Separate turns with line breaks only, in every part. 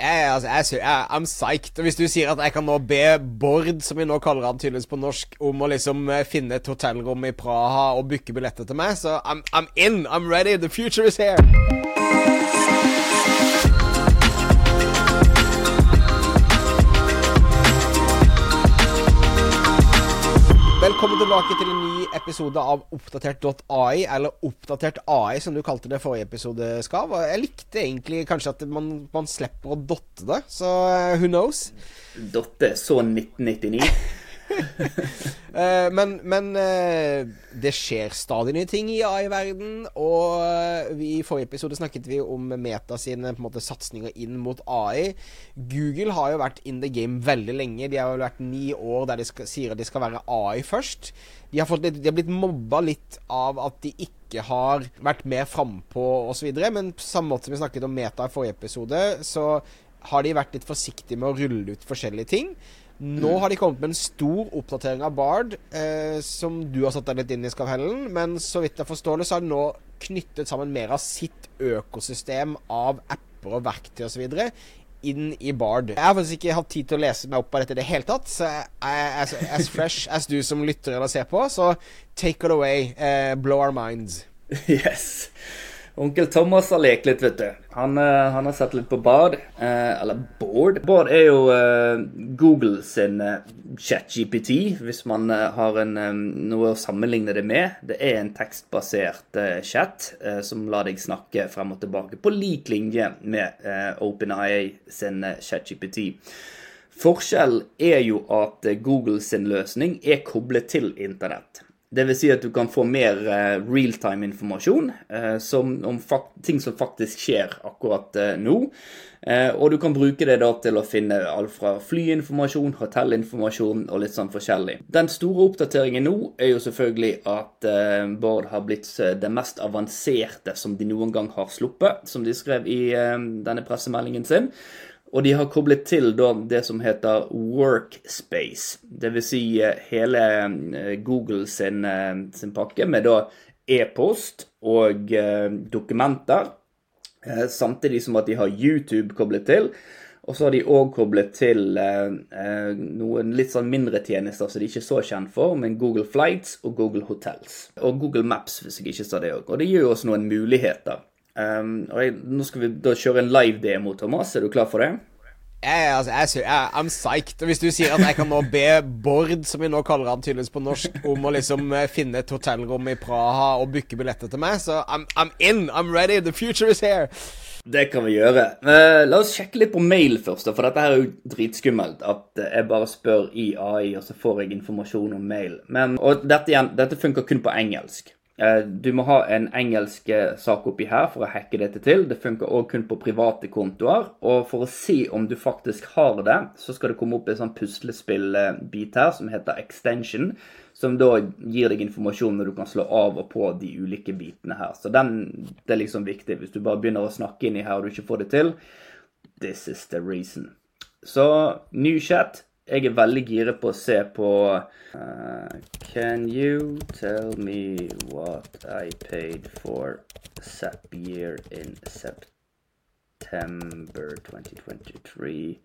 Jeg, altså, jeg, jeg, I'm psyched. Og hvis du sier at jeg kan nå be Bård, som vi nå kaller han tydeligvis på norsk, om å liksom eh, finne et hotellrom i Praha og booke billetter til meg, så I'm, I'm in. I'm ready. The future is here. Velkommen tilbake til en ny episode av Oppdatert.ai, eller Oppdatert AI, som du kalte det forrige episode, Skav. Jeg likte egentlig kanskje at man, man slipper å dotte det, så eh, who knows?
Dotte så 1999.
Eh, men men eh, det skjer stadig nye ting i AI-verden, og eh, vi, i forrige episode snakket vi om Meta sine på en måte, satsinger inn mot AI. Google har jo vært in the game veldig lenge. De har jo vært ni år der de skal, sier at de skal være AI først. De har, fått de har blitt mobba litt av at de ikke har vært mer frampå osv., men på samme måte som vi snakket om Meta i forrige episode, så har de vært litt forsiktige med å rulle ut forskjellige ting. Nå har de kommet med en stor oppdatering av Bard, eh, som du har satt deg litt inn i, Skavhellen. Men så vidt jeg forstår det, så har de nå knyttet sammen mer av sitt økosystem av apper og verktøy osv. inn i Bard. Jeg har faktisk ikke hatt tid til å lese meg opp på dette i det hele tatt, så jeg as, as fresh as du som lytter eller ser på. Så take it away. Eh, blow our minds.
yes. Onkel Thomas har lekt litt, vet du. Han, eh, han har sett litt på Bard. Eh, eller Bård. Bard er jo eh, Google sin ChatGPT, hvis man har en, noe å sammenligne det med. Det er en tekstbasert chat som lar deg snakke frem og tilbake, på lik linje med OpenIA sin chat-GPT. Forskjellen er jo at Google sin løsning er koblet til internett. Det vil si at du kan få mer uh, realtime-informasjon uh, om ting som faktisk skjer akkurat uh, nå. Eh, og du kan bruke det da til å finne alt fra flyinformasjon, hotellinformasjon og litt sånn forskjellig. Den store oppdateringen nå er jo selvfølgelig at eh, Bård har blitt eh, det mest avanserte som de noen gang har sluppet, som de skrev i eh, denne pressemeldingen sin. Og de har koblet til da det som heter Workspace. Vil si eh, hele eh, Google sin, eh, sin pakke med e-post og dokumenter. Samtidig som at de har YouTube koblet til. Og så har de òg koblet til eh, noen litt sånn mindre tjenester som de ikke er så kjent for, men Google Flights og Google Hotels. Og Google Maps, hvis jeg ikke sa det òg. Og det gir oss noen muligheter. Um, og jeg, nå skal vi da kjøre en live-demo, Thomas. Er du klar for det?
Jeg, altså, jeg, jeg, I'm psyched. Hvis du sier at jeg kan nå be Bård, som vi nå kaller han tydeligvis på norsk, om å liksom eh, finne et hotellrom i Praha og booke billetter til meg, så I'm, I'm in. I'm ready. The future is here.
Det kan vi gjøre. Uh, la oss sjekke litt på mail først, for dette her er jo dritskummelt. At eh, jeg bare spør i AI, og så får jeg informasjon om mail. Men, og dette, igjen, dette funker kun på engelsk. Eh, Du må ha en engelsk eh, sak oppi her for å hacke dette til. Det funker òg kun på private kontoer. Og for å se om du faktisk har det, så skal det komme opp en sånn puslespillbit her som heter extension. Som da gir deg informasjon når du kan slå av og på de ulike bitene her. Så den, det er liksom viktig. Hvis du bare begynner å snakke inni her og du ikke får det til, this is the reason. Så ny chat. Jeg er veldig giret på å se på uh, Can you tell me what I paid for Zapier in September 2023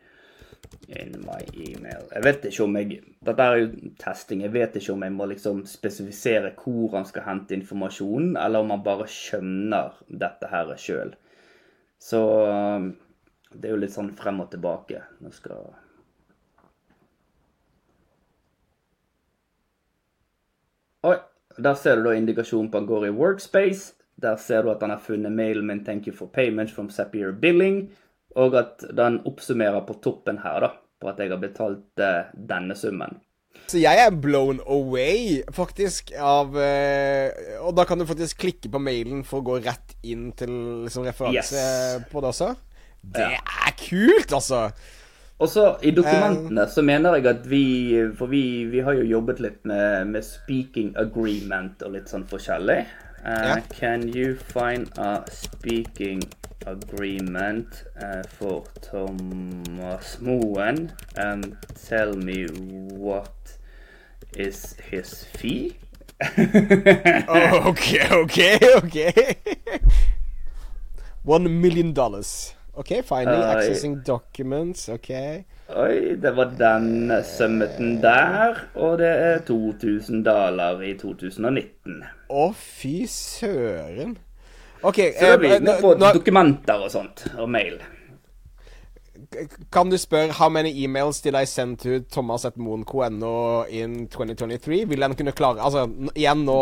in my email? Jeg vet ikke om jeg Dette er jo testing. Jeg vet ikke om jeg må liksom spesifisere hvor han skal hente informasjonen, eller om han bare skjønner dette her sjøl. Så um, det er jo litt sånn frem og tilbake. Nå skal Oi, der ser du da indikasjonen på han går i workspace. Der ser du at han har funnet mailen min 'Thank you for payment from Zapier Billing', og at den oppsummerer på toppen her da, på at jeg har betalt eh, denne summen.
Så jeg er blown away, faktisk, av eh, Og da kan du faktisk klikke på mailen for å gå rett inn til liksom, referanse
Yes.
på det også. Det er kult, altså!
Og så i dokumentene så mener jeg at vi For vi, vi har jo jobbet litt med, med speaking agreement og litt sånn forskjellig.
Uh.
Can you find a speaking agreement uh, for Thomas Moen Um, tell me what is his fee?
Oh, ok, ok, ok. One million dollars. OK, finding,
Oi.
accessing documents. OK.
Oi, det var den summiten der, og det er 2000 dollar i 2019.
Å, fy søren. OK.
Så da
eh,
blir
det
på dokumenter og sånt, og mail.
Kan du spørre How many emails did I send to thomas.moen.no in 2023? Vil den kunne klare Altså, igjen nå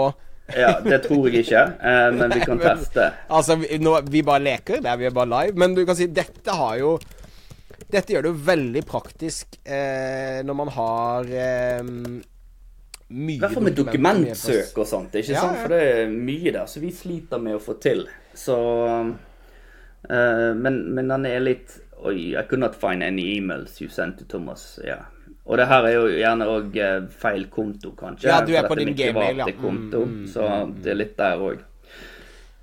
Ja, det tror jeg ikke, eh, men vi kan teste.
Altså, vi, nå, vi bare leker, det er vi er bare live. Men du kan si dette har jo Dette gjør det jo veldig praktisk eh, når man har eh, mye
I hvert fall med dokumentsøk og sånt, ikke
Ja,
sant? For det er mye der, så vi sliter med å få til. Så eh, men, men den er litt Oi, I could not find any emails you sent to Thomas. Ja. Og det her er jo gjerne òg feil konto, kanskje.
Ja, du er på din Gmail, ja.
konto,
Mm, mm,
så det er litt der òg.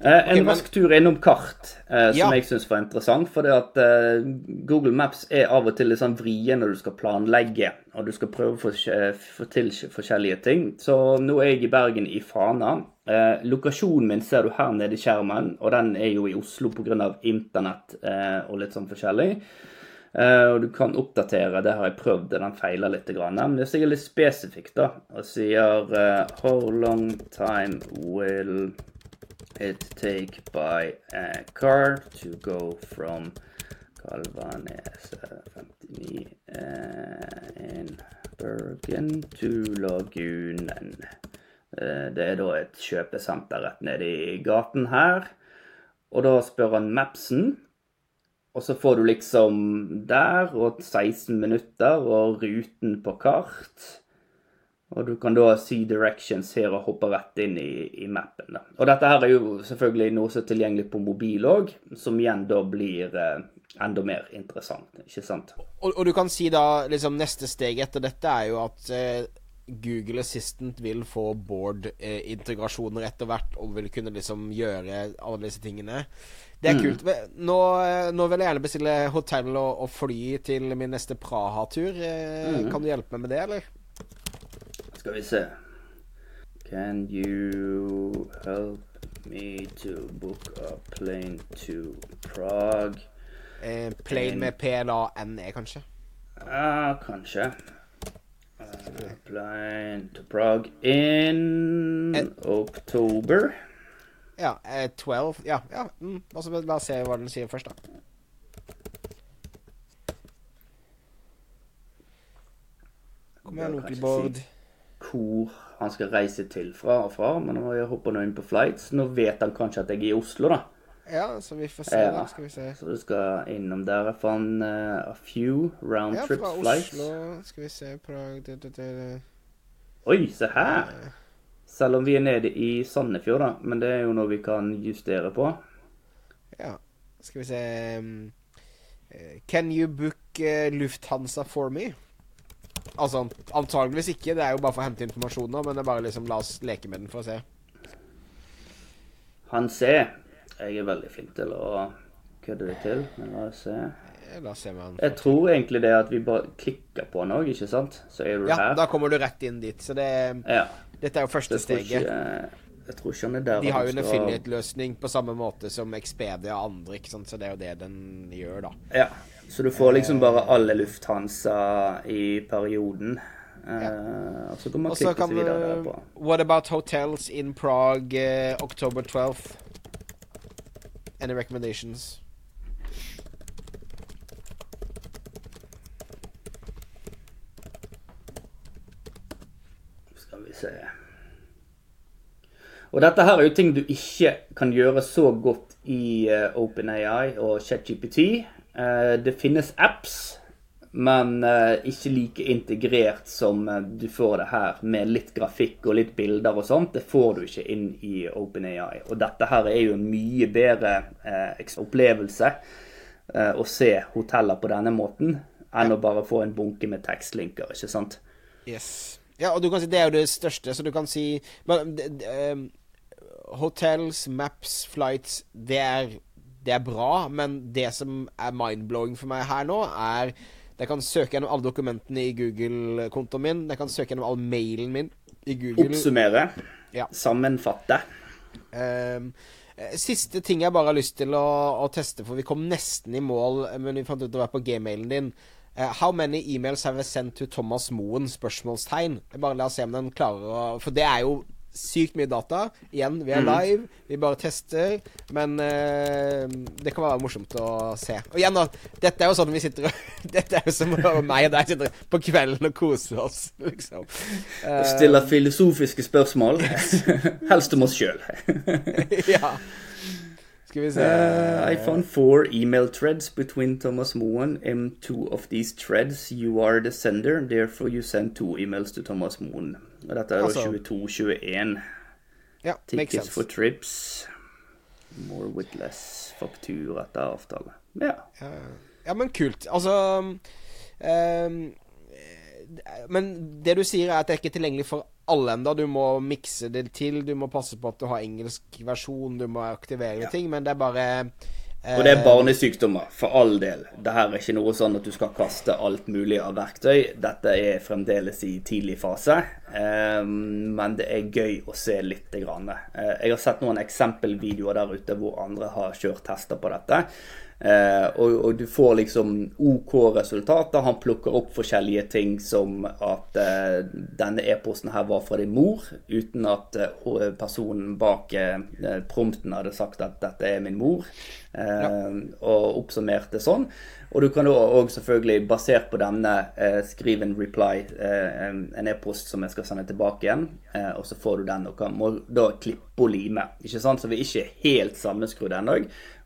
Eh, en
Ok, men-
rask tur innom kart, eh, som
Ja.
jeg syns var interessant. For det at eh, Google Maps er av og til litt sånn vrien når du skal planlegge, og du skal prøve å få, få til forskjellige ting. Så nå er jeg i Bergen, i Fana. Eh, lokasjonen min ser du her nede i skjermen, og den er jo i Oslo pga. internett eh, og litt sånn forskjellig. Eh, og du kan oppdatere, det har jeg prøvd, den feiler litt. Men det er sikkert litt spesifikt, da. Og sier eh, How long time will it take by a car to go from Kalvanes eh, 59 eh, in Bergen to Lagunen. Det er da et kjøpesenter rett nede i gaten her. Og da spør han Mapsen. Og så får du liksom der og 16 minutter og ruten på kart. Og du kan da si directions her og hoppe rett inn i, i mappen. Da. Og dette her er jo selvfølgelig noe som er tilgjengelig på mobil òg, som igjen da blir eh, enda mer interessant, ikke sant?
Og, og du kan si da liksom neste steg etter dette er jo at eh, Google Assistant vil få board-integrasjoner etter hvert og vil kunne liksom gjøre alle disse tingene. Det er kult. Nå, eh, nå vil jeg gjerne bestille hotell og, og fly til min neste Praha-tur. Mm. Kan du hjelpe meg med det, eller?
Skal vi se. Can you help me to book a plane to Prague?
Eh, plane med PLANE, kanskje?
Ja, kanskje. Plane to Prague in
En-
October.
Ja. Eh, 12 Ja. ja mm. altså, La oss se hva den sier først, da. Kom igjen, onkel Bård.
Hvor han skal reise til fra og fra, men nå jeg hoppa nå inn på flights. Nå vet han kanskje at jeg er i Oslo, da.
Ja, så vi får se,
Ja.
da. Skal vi se.
Så du skal innom der. Jeg fant uh, a few round
Ja,
trip
fra. Oslo Skal vi se Prag det, det, det.
Oi, se her! Selv om vi er nede i Sandefjord, da. Men det er jo noe vi kan justere på.
Ja. Skal vi se um, eh, Can you book eh, Lufthansa for me? Altså, antageligvis ikke. Det er jo bare for å hente informasjon nå, men det er bare liksom la oss leke med den for å se.
Han ser. Jeg er veldig flink til å kødde det til, men la oss se.
Eh.
Jeg tror egentlig det at vi bare klikker på noe, ikke sant? Så er du
Ja,
her.
da kommer du rett inn dit. Så det
Ja.
Dette er jo første steget.
ikke, jeg tror ikke han er der
De har jo en
skal-
affiliate-løsning på samme måte som Expedia og andre, ikke sant? så det er jo det den gjør, da.
Ja, så du får liksom bare alle Lufthansa i perioden. Eh, og så kan man klikke seg videre derpå.
What about hotels in Prague uh, October 12th? Any recommendations?
Skal vi se. Og dette her er jo ting du ikke kan gjøre så godt i eh, OpenAI og ChatGPT. Eh, det finnes apps, men eh, ikke like integrert som eh, du får det her, med litt grafikk og litt bilder og sånt. Det får du ikke inn i OpenAI. Og dette her er jo en mye bedre eh, opplevelse eh, å se hoteller på denne måten, enn å bare få en bunke med tekstlinker, ikke sant?
Yes. Ja, og du kan si det er jo det største, så du kan si men, de, de, um, Hotels, maps, flights det er, det er bra, men det som er mind-blowing for meg her nå, er Jeg kan søke gjennom alle dokumentene i Google-kontoen min. Jeg kan søke gjennom all mailen min i Google.
Oppsummere.
Ja.
Sammenfatte.
Eh, Siste ting jeg bare har lyst til å, å teste, for vi kom nesten i mål, men vi fant ut det være på gmailen din. Uh, how many emails have I sent to Thomas Moen? Spørsmålstegn. Bare la oss se om den klarer å For det er jo sykt mye data. Igjen, vi er live, vi bare tester. Men uh, det kan være morsomt å se. Og igjen, da. Dette er jo sånn vi sitter og Dette er jo som meg og deg sitter på kvelden og koser oss, liksom. Uh,
Stiller filosofiske spørsmål. Helst om oss sjøl.
ja. Skal vi se
Uh, I found four email threads between Thomas Moen. and two of these threads, you are the sender. Therefore, you send two emails to Thomas Moen. Og dette er
Altså-
22-21.
Ja, makes
Tickets
sense.
for trips. More with less. faktur etter avtale. Ja.
Ja, men kult. Altså ehm, eh, Men det du sier, er at det er ikke tilgjengelig for alle enda. Du må mikse det til. Du må passe på at du har engelsk versjon. Du må aktivere ting. Men det er bare eh,
Og det er barnesykdommer, for all del. Det her er ikke noe sånn at du skal kaste alt mulig av verktøy. Dette er fremdeles i tidlig fase, eh, men det er gøy å se litt. Grann. Eh, jeg har sett noen eksempelvideoer der ute hvor andre har kjørt tester på dette. Eh, og, og du får liksom OK resultater. Han plukker opp forskjellige ting som at eh, denne e-posten her var fra din mor, uten at eh, personen bak eh, prompten hadde sagt at dette er min mor, eh, og oppsummerte sånn. Og du kan da òg selvfølgelig, basert på denne, eh, skrive en reply, eh, en e-post som jeg skal sende tilbake igjen, eh, og så får du den og kan må da klippe og lime. Ikke sant? Så vi er ikke helt sammenskrudd ennå.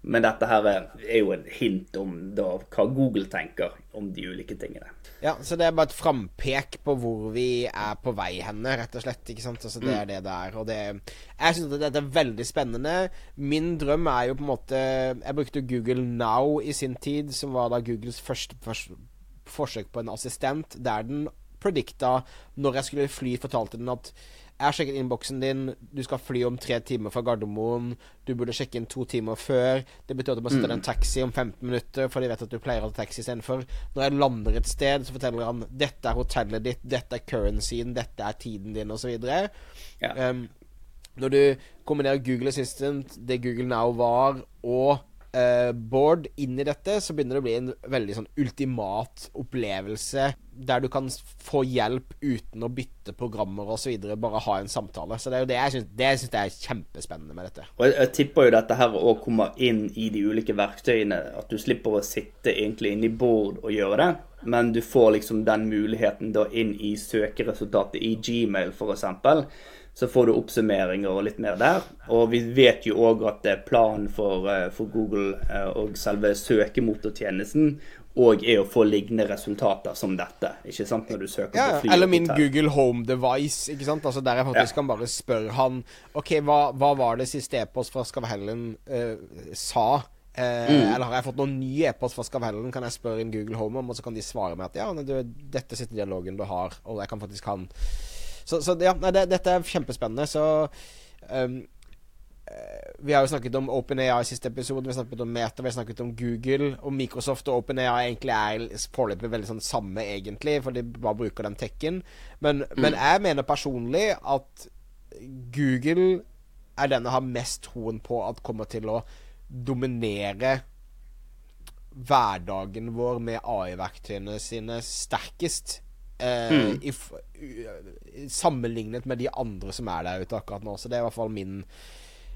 Men dette her er jo en hint om da, hva Google tenker om de ulike tingene.
Ja, så det er bare et frampek på hvor vi er på vei henne, rett og slett. ikke sant? Altså, det er det det er. Og det Jeg syns dette er veldig spennende. Min drøm er jo på en måte Jeg brukte Google Now i sin tid, som var da Googles første første forsøk på en assistent, der den predikta når jeg skulle fly, fortalte den at jeg har sjekket innboksen din, du skal fly om tre timer fra Gardermoen. Du burde sjekke inn to timer før. Det betyr at du må sitte i en taxi om 15 minutter, for de vet at du pleier å ta taxi istedenfor. Når jeg lander et sted, så forteller han dette er hotellet ditt, dette er currencyen, dette er tiden din, osv.
Ja.
Um, når du kombinerer Google Assistant, det Google Now var, og eh, Board inn i dette, så begynner det å bli en veldig sånn ultimat opplevelse der du kan få hjelp uten å bytte programmer osv. Bare ha en samtale. Så det er jo det jeg syns Det jeg er kjempespennende med dette.
Og jeg, jeg tipper jo dette her òg kommer inn i de ulike verktøyene. At du slipper å sitte egentlig inne i Board og gjøre det, men du får liksom den muligheten da inn i søkeresultatet i Gmail f.eks. Så får du oppsummeringer og litt mer der. Og vi vet jo òg at planen for, eh, for Google eh, og selve søkemotortjenesten òg er å få lignende resultater som dette. Ikke sant? Når du søker
Ja,
på fly
Eller min. Google Home Device, ikke sant. Altså Der jeg faktisk
Ja.
kan bare spørre han OK, hva, hva var det siste e-post fra Skavhellen uh, sa? Eh,
Mm.
Eller har jeg fått noen ny e-post fra Skavhellen? Kan jeg spørre inn Google Home om, og så kan de svare meg at ja, du, dette sitter dialogen du har, og jeg kan faktisk han Så, så ja, nei, det, dette er kjempespennende. Så um, Vi har jo snakket om OpenAI i siste episode, vi har snakket om Meta, vi har snakket om Google. Og Microsoft og OpenAI egentlig er foreløpig veldig sånn samme, egentlig, for de bare bruker den tekken. Men, men jeg mener personlig at Google er den jeg har mest troen på at kommer til å dominere hverdagen vår med AI-verktøyene sine sterkest. Eh, i, sammenlignet med de andre som er der ute akkurat nå. Så det er i hvert fall min,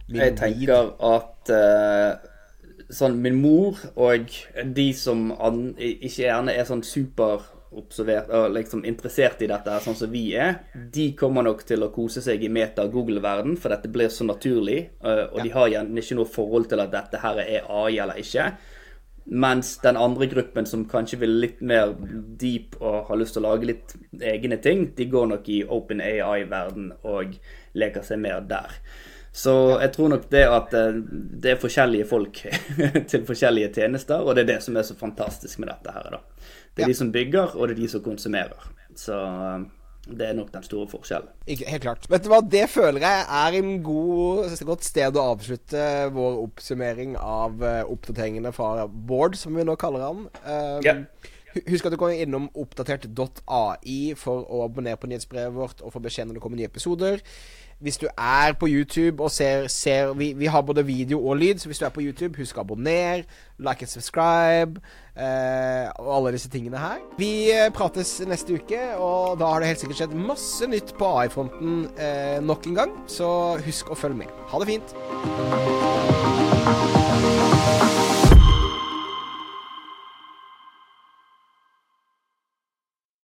min
Jeg tenker at uh, sånn min mor og de som an, ikke gjerne er sånn superobservert og liksom interessert i dette, sånn som vi er, de kommer nok til å kose seg i meta-Google-verden, for dette blir så naturlig. Uh, og de har gjerne ikke noe forhold til at dette her er AI eller ikke. Mens den andre gruppen som kanskje vil litt mer deep og har lyst til å lage litt egne ting, de går nok i open AI-verden og leker seg mer der. Så jeg tror nok det at eh, det er forskjellige folk til forskjellige tjenester, og det er det som er så fantastisk med dette her. da. Det er
Ja.
de som bygger, og det er de som konsumerer. Så eh, det er nok den store forskjellen.
Helt klart. Vet du hva, det føler jeg er en god, et godt sted å avslutte vår oppsummering av eh, oppdateringene fra Bård, som vi nå kaller han. Um,
Ja.
Husk at du kommer innom oppdatert.ai for å abonnere på nyhetsbrevet vårt og få beskjed når det kommer nye episoder. Hvis du er på YouTube og ser, ser vi, vi, har både video og lyd, så hvis du er på YouTube, husk å abonnere, like and subscribe eh, og alle disse tingene her. Vi eh, prates neste uke, og da har det helt sikkert skjedd masse nytt på AI-fronten eh, nok en gang. Så husk å følge med. Ha det fint.